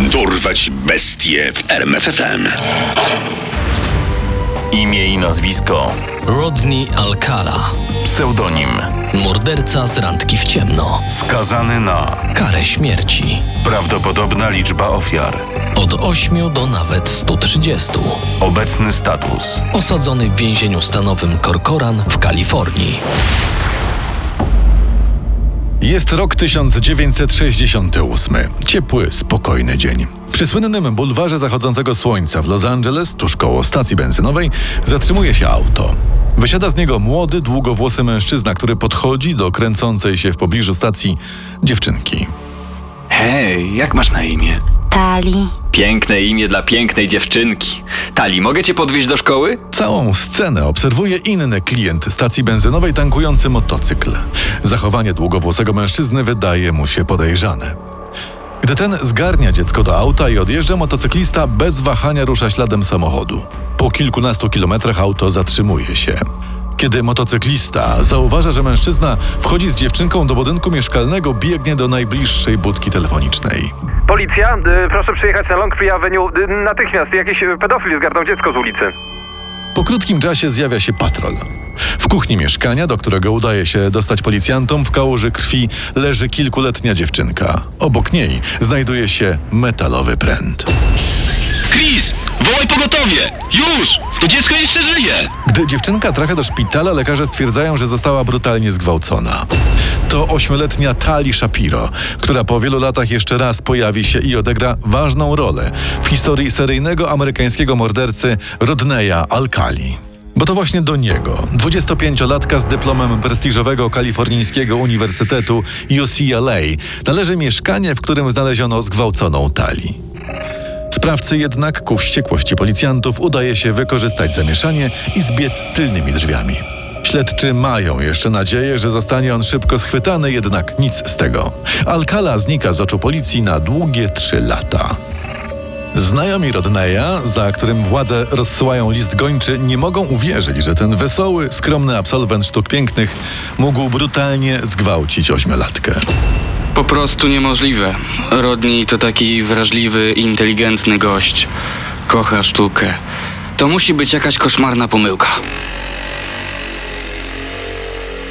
Dorwać bestie w RMFFM. Imię i nazwisko. Rodney Alcala. Pseudonim. Morderca z randki w ciemno. Skazany na Karę śmierci. prawdopodobna liczba ofiar. Od 8 do nawet 130. Obecny status. Osadzony w więzieniu stanowym Corcoran w Kalifornii. Jest rok 1968. Ciepły, spokojny dzień. Przy słynnym bulwarze zachodzącego słońca w Los Angeles, tuż koło stacji benzynowej, zatrzymuje się auto. Wysiada z niego młody, długowłosy mężczyzna, który podchodzi do kręcącej się w pobliżu stacji dziewczynki. Hej, jak masz na imię? Tali. Piękne imię dla pięknej dziewczynki. Mogę cię podwieźć do szkoły? Całą scenę obserwuje inny klient stacji benzynowej tankujący motocykl. Zachowanie długowłosego mężczyzny wydaje mu się podejrzane. Gdy ten zgarnia dziecko do auta i odjeżdża, motocyklista bez wahania rusza śladem samochodu. Po kilkunastu kilometrach auto zatrzymuje się. Kiedy motocyklista zauważa, że mężczyzna wchodzi z dziewczynką do budynku mieszkalnego, biegnie do najbliższej budki telefonicznej. Policja, y, proszę przyjechać na Longtree Avenue y, natychmiast. Jakiś y, pedofil zgarnął dziecko z ulicy. Po krótkim czasie zjawia się patrol. W kuchni mieszkania, do którego udaje się dostać policjantom, w kałuży krwi leży kilkuletnia dziewczynka. Obok niej znajduje się metalowy pręt. Chris, wołaj pogotowie! Już! To dziecko jeszcze żyje! Gdy dziewczynka trafia do szpitala, lekarze stwierdzają, że została brutalnie zgwałcona. To ośmioletnia Tali Shapiro, która po wielu latach jeszcze raz pojawi się i odegra ważną rolę w historii seryjnego amerykańskiego mordercy Rodneya Alcali. Bo to właśnie do niego, 25-latka z dyplomem prestiżowego kalifornijskiego uniwersytetu UCLA, należy mieszkanie, w którym znaleziono zgwałconą Tali. Sprawcy jednak ku wściekłości policjantów udaje się wykorzystać zamieszanie i zbiec tylnymi drzwiami. Śledczy mają jeszcze nadzieję, że zostanie on szybko schwytany, jednak nic z tego. Alcala znika z oczu policji na długie trzy lata. Znajomi Rodneya, za którym władze rozsyłają list gończy, nie mogą uwierzyć, że ten wesoły, skromny absolwent sztuk pięknych mógł brutalnie zgwałcić ośmiolatkę. Po prostu niemożliwe. Rodney to taki wrażliwy i inteligentny gość. Kocha sztukę. To musi być jakaś koszmarna pomyłka.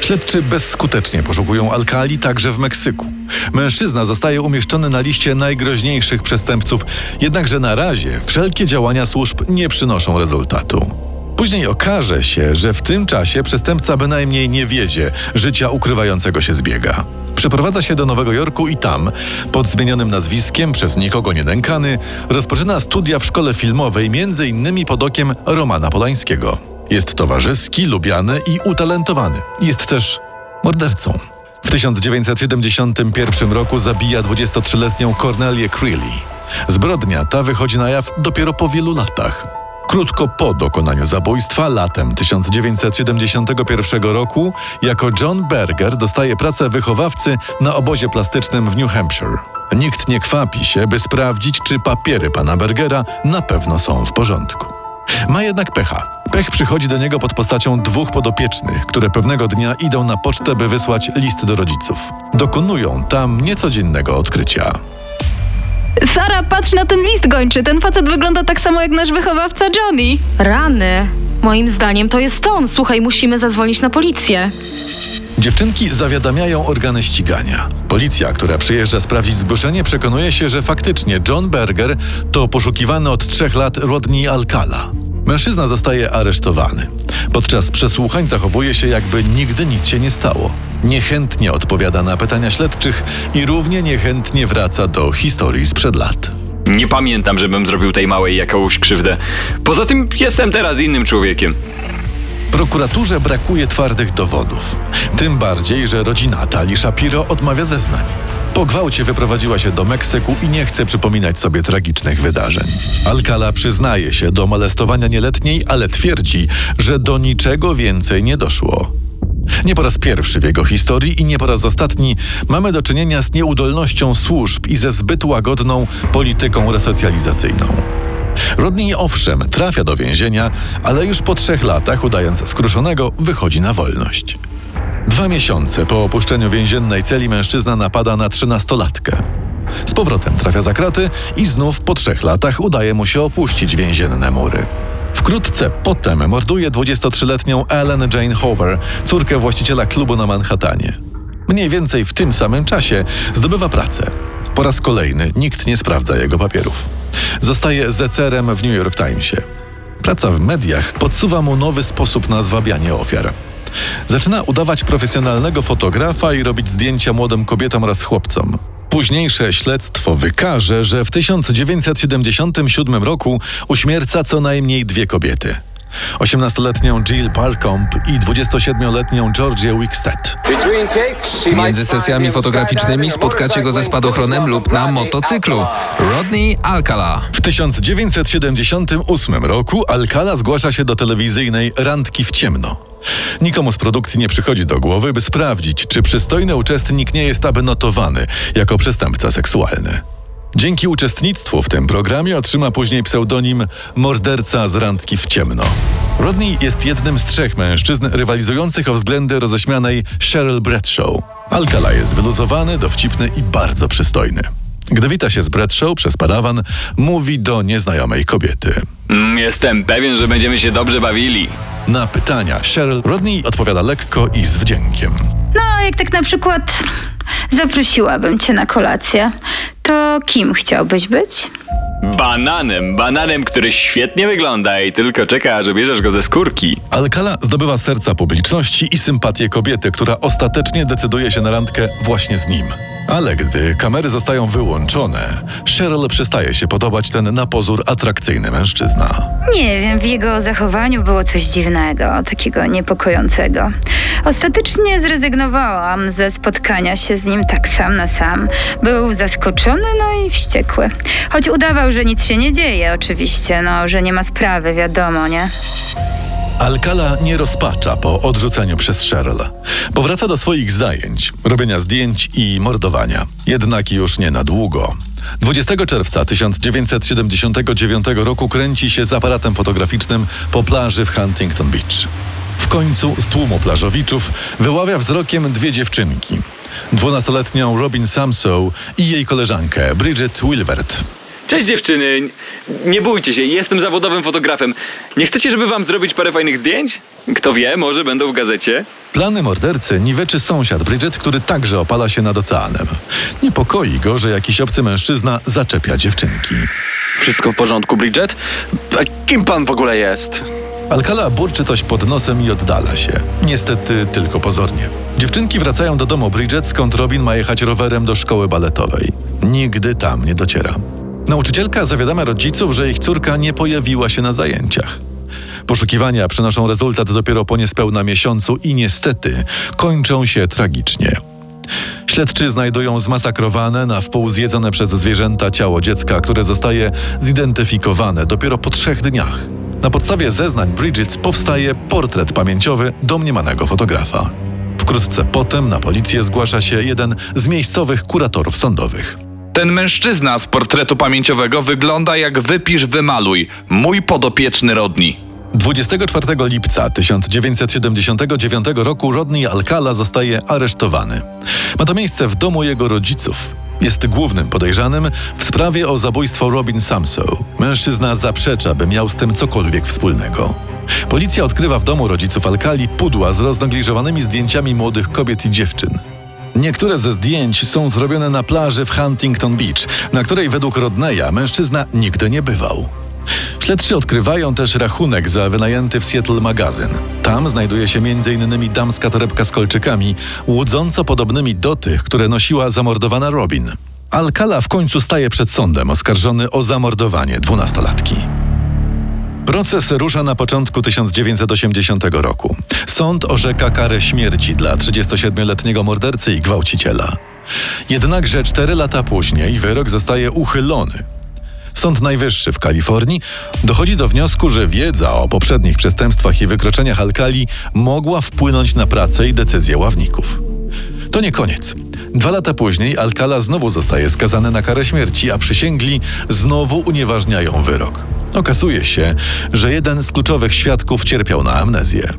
Śledczy bezskutecznie poszukują Alkali także w Meksyku. Mężczyzna zostaje umieszczony na liście najgroźniejszych przestępców, jednakże na razie wszelkie działania służb nie przynoszą rezultatu. Później okaże się, że w tym czasie przestępca bynajmniej nie wiedzie życia ukrywającego się zbiega. Przeprowadza się do Nowego Jorku i tam, pod zmienionym nazwiskiem, przez nikogo nie nękany, rozpoczyna studia w szkole filmowej, między innymi pod okiem Romana Polańskiego. Jest towarzyski, lubiany i utalentowany. Jest też mordercą. W 1971 roku zabija 23-letnią Cornelię Creeley. Zbrodnia ta wychodzi na jaw dopiero po wielu latach. Krótko po dokonaniu zabójstwa, latem 1971 roku, jako John Berger dostaje pracę wychowawcy na obozie plastycznym w New Hampshire. Nikt nie kwapi się, by sprawdzić, czy papiery pana Bergera na pewno są w porządku. Ma jednak pecha. Pech przychodzi do niego pod postacią dwóch podopiecznych, które pewnego dnia idą na pocztę, by wysłać list do rodziców. Dokonują tam niecodziennego odkrycia. Sara, patrz na ten list gończy. Ten facet wygląda tak samo jak nasz wychowawca Johnny. Rany. Moim zdaniem to jest on. Słuchaj, musimy zadzwonić na policję. Dziewczynki zawiadamiają organy ścigania. Policja, która przyjeżdża sprawdzić zgłoszenie, przekonuje się, że faktycznie John Berger to poszukiwany od trzech lat Rodney Alcala. Mężczyzna zostaje aresztowany. Podczas przesłuchań zachowuje się, jakby nigdy nic się nie stało. Niechętnie odpowiada na pytania śledczych i równie niechętnie wraca do historii sprzed lat. Nie pamiętam, żebym zrobił tej małej jakąś krzywdę. Poza tym jestem teraz innym człowiekiem. Prokuraturze brakuje twardych dowodów. Tym bardziej, że rodzina Tali Shapiro odmawia zeznań. Po gwałcie wyprowadziła się do Meksyku i nie chce przypominać sobie tragicznych wydarzeń. Alcala przyznaje się do molestowania nieletniej, ale twierdzi, że do niczego więcej nie doszło. Nie po raz pierwszy w jego historii i nie po raz ostatni mamy do czynienia z nieudolnością służb i ze zbyt łagodną polityką resocjalizacyjną. Rodney owszem trafia do więzienia, ale już po trzech latach, udając skruszonego, wychodzi na wolność. Dwa miesiące po opuszczeniu więziennej celi mężczyzna napada na trzynastolatkę. Z powrotem trafia za kraty i znów po trzech latach udaje mu się opuścić więzienne mury. Wkrótce potem morduje 23-letnią Ellen Jane Hoover, córkę właściciela klubu na Manhattanie. Mniej więcej w tym samym czasie zdobywa pracę. Po raz kolejny nikt nie sprawdza jego papierów. Zostaje zecerem w New York Timesie. Praca w mediach podsuwa mu nowy sposób na zwabianie ofiar. Zaczyna udawać profesjonalnego fotografa i robić zdjęcia młodym kobietom oraz chłopcom. Późniejsze śledztwo wykaże, że w 1977 roku uśmierca co najmniej dwie kobiety. 18-letnią Jill Parcomb i 27-letnią Georgię Wickstead. Między sesjami fotograficznymi spotkacie go ze spadochronem lub na motocyklu. Rodney Alcala. W 1978 roku Alcala zgłasza się do telewizyjnej Randki w ciemno. Nikomu z produkcji nie przychodzi do głowy, by sprawdzić, czy przystojny uczestnik nie jest aby notowany jako przestępca seksualny. Dzięki uczestnictwu w tym programie otrzyma później pseudonim Morderca z randki w ciemno. Rodney jest jednym z trzech mężczyzn rywalizujących o względy roześmianej Cheryl Bradshaw. Alcala jest wyluzowany, dowcipny i bardzo przystojny. Gdy wita się z Bradshaw przez parawan, mówi do nieznajomej kobiety. Mm, jestem pewien, że będziemy się dobrze bawili. Na pytania Cheryl Rodney odpowiada lekko i z wdziękiem. No, jak tak na przykład zaprosiłabym cię na kolację, to kim chciałbyś być? Bananem, bananem, który świetnie wygląda i tylko czeka, aż bierzesz go ze skórki. Alcala zdobywa serca publiczności i sympatię kobiety, która ostatecznie decyduje się na randkę właśnie z nim. Ale gdy kamery zostają wyłączone, Cheryl przestaje się podobać ten na pozór atrakcyjny mężczyzna. Nie wiem, w jego zachowaniu było coś dziwnego, takiego niepokojącego. Ostatecznie zrezygnowałam ze spotkania się z nim tak sam na sam. Był zaskoczony, no i wściekły. Choć udawał, że nic się nie dzieje, oczywiście, no, że nie ma sprawy, wiadomo, nie? Alcala nie rozpacza po odrzuceniu przez Cheryl. Powraca do swoich zajęć, robienia zdjęć i mordowania. Jednak już nie na długo. 20 czerwca 1979 roku kręci się z aparatem fotograficznym po plaży w Huntington Beach. W końcu z tłumu plażowiczów wyławia wzrokiem dwie dziewczynki. 12-letnią Robin Samsow i jej koleżankę Bridget Wilvert. Cześć dziewczyny, nie bójcie się, jestem zawodowym fotografem. Nie chcecie, żeby wam zrobić parę fajnych zdjęć? Kto wie, może będą w gazecie? Plany mordercy niweczy sąsiad Bridget, który także opala się nad oceanem. Niepokoi go, że jakiś obcy mężczyzna zaczepia dziewczynki. Wszystko w porządku, Bridget? A kim pan w ogóle jest? Alcala burczy coś pod nosem i oddala się. Niestety tylko pozornie. Dziewczynki wracają do domu Bridget, skąd Robin ma jechać rowerem do szkoły baletowej. Nigdy tam nie dociera. Nauczycielka zawiadamia rodziców, że ich córka nie pojawiła się na zajęciach. Poszukiwania przynoszą rezultat dopiero po niespełna miesiącu i niestety kończą się tragicznie. Śledczy znajdują zmasakrowane, na wpół zjedzone przez zwierzęta ciało dziecka, które zostaje zidentyfikowane dopiero po trzech dniach. Na podstawie zeznań Bridget powstaje portret pamięciowy domniemanego fotografa. Wkrótce potem na policję zgłasza się jeden z miejscowych kuratorów sądowych. Ten mężczyzna z portretu pamięciowego wygląda jak wypisz wymaluj. Mój podopieczny Rodni. 24 lipca 1979 roku Rodney Alcala zostaje aresztowany. Ma to miejsce w domu jego rodziców. Jest głównym podejrzanym w sprawie o zabójstwo Robin Samsow. Mężczyzna zaprzecza, by miał z tym cokolwiek wspólnego. Policja odkrywa w domu rodziców Alkali pudła z roznegliżowanymi zdjęciami młodych kobiet i dziewczyn. Niektóre ze zdjęć są zrobione na plaży w Huntington Beach, na której według Rodneya mężczyzna nigdy nie bywał. Śledczy odkrywają też rachunek za wynajęty w Seattle magazyn. Tam znajduje się m.in. damska torebka z kolczykami, łudząco podobnymi do tych, które nosiła zamordowana Robin. Alcala w końcu staje przed sądem oskarżony o zamordowanie dwunastolatki. Proces rusza na początku 1980 roku. Sąd orzeka karę śmierci dla 37-letniego mordercy i gwałciciela. Jednakże cztery lata później wyrok zostaje uchylony. Sąd Najwyższy w Kalifornii dochodzi do wniosku, że wiedza o poprzednich przestępstwach i wykroczeniach Alkali mogła wpłynąć na pracę i decyzje ławników. To nie koniec. Dwa lata później Alcala znowu zostaje skazany na karę śmierci, a przysięgli znowu unieważniają wyrok. Okazuje się, że jeden z kluczowych świadków cierpiał na amnezję.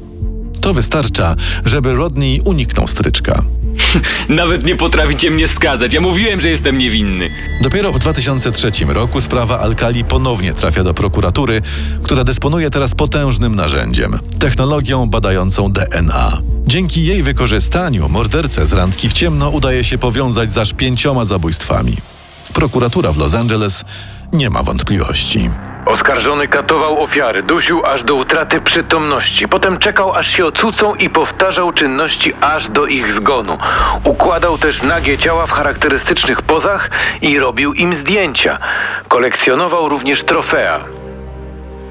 To wystarcza, żeby Rodney uniknął stryczka. Nawet nie potraficie mnie skazać. Ja mówiłem, że jestem niewinny. Dopiero w 2003 roku sprawa Alkali ponownie trafia do prokuratury, która dysponuje teraz potężnym narzędziem technologią badającą DNA. Dzięki jej wykorzystaniu mordercę z randki w ciemno udaje się powiązać z aż pięcioma zabójstwami. Prokuratura w Los Angeles nie ma wątpliwości. Oskarżony katował ofiary, dusił aż do utraty przytomności. Potem czekał aż się ocucą i powtarzał czynności aż do ich zgonu. Układał też nagie ciała w charakterystycznych pozach i robił im zdjęcia. Kolekcjonował również trofea.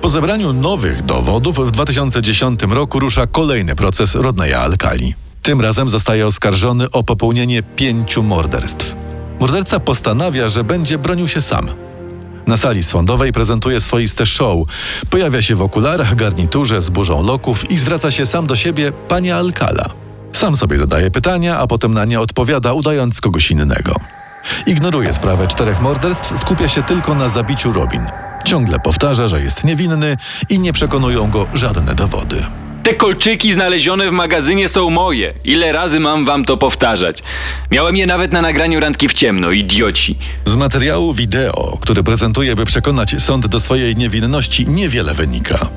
Po zebraniu nowych dowodów w 2010 roku rusza kolejny proces Rodneya Alkali. Tym razem zostaje oskarżony o popełnienie pięciu morderstw. Morderca postanawia, że będzie bronił się sam. Na sali sądowej prezentuje swoiste show. Pojawia się w okularach, garniturze z burzą loków i zwraca się sam do siebie panie Alcala. Sam sobie zadaje pytania, a potem na nie odpowiada, udając kogoś innego. Ignoruje sprawę czterech morderstw, skupia się tylko na zabiciu Robin. Ciągle powtarza, że jest niewinny i nie przekonują go żadne dowody. Te kolczyki znalezione w magazynie są moje. Ile razy mam wam to powtarzać? Miałem je nawet na nagraniu randki w ciemno, idioci. Z materiału wideo, który prezentuje, by przekonać sąd do swojej niewinności, niewiele wynika.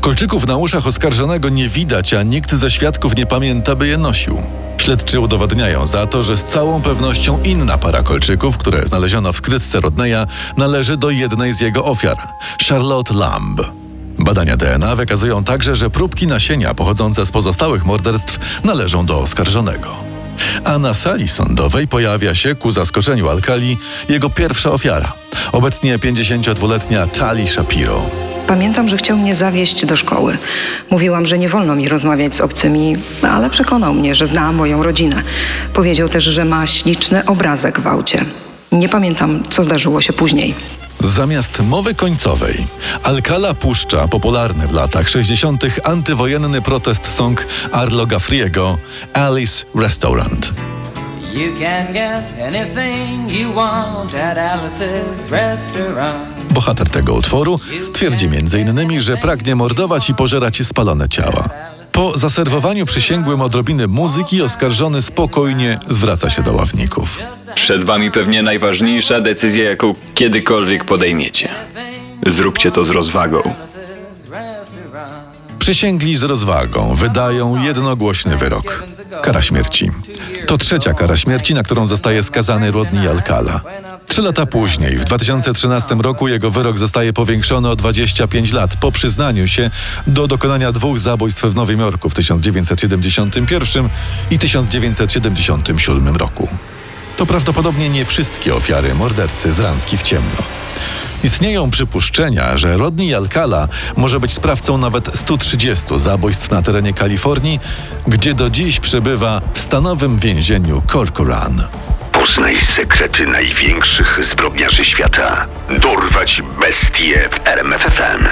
Kolczyków na uszach oskarżonego nie widać, a nikt ze świadków nie pamięta, by je nosił. Śledczy udowadniają za to, że z całą pewnością inna para kolczyków, które znaleziono w skrytce Rodneya, należy do jednej z jego ofiar Charlotte Lamb. Badania DNA wykazują także, że próbki nasienia pochodzące z pozostałych morderstw należą do oskarżonego. A na sali sądowej pojawia się, ku zaskoczeniu Alkali, jego pierwsza ofiara. Obecnie 52-letnia Tali Shapiro. Pamiętam, że chciał mnie zawieźć do szkoły. Mówiłam, że nie wolno mi rozmawiać z obcymi, ale przekonał mnie, że zna moją rodzinę. Powiedział też, że ma śliczny obrazek w aucie. Nie pamiętam, co zdarzyło się później. Zamiast mowy końcowej, Alcala puszcza popularny w latach 60. antywojenny protest song Arlo Gafriego Alice Restaurant. You can get anything you want at Alice's restaurant. Bohater tego utworu twierdzi m.in., że pragnie mordować i pożerać spalone ciała. Po zaserwowaniu przysięgłym odrobiny muzyki oskarżony spokojnie zwraca się do ławników. Przed wami pewnie najważniejsza decyzja, jaką kiedykolwiek podejmiecie. Zróbcie to z rozwagą. Przysięgli z rozwagą wydają jednogłośny wyrok. Kara śmierci. To trzecia kara śmierci, na którą zostaje skazany Rodney Alcala. Trzy lata później, w 2013 roku, jego wyrok zostaje powiększony o 25 lat po przyznaniu się do dokonania dwóch zabójstw w Nowym Jorku w 1971 i 1977 roku. To prawdopodobnie nie wszystkie ofiary mordercy z randki w ciemno. Istnieją przypuszczenia, że Rodney Alcala może być sprawcą nawet 130 zabójstw na terenie Kalifornii, gdzie do dziś przebywa w stanowym więzieniu Corcoran. Poznaj sekrety największych zbrodniarzy świata. Dorwać bestie w RMFFM.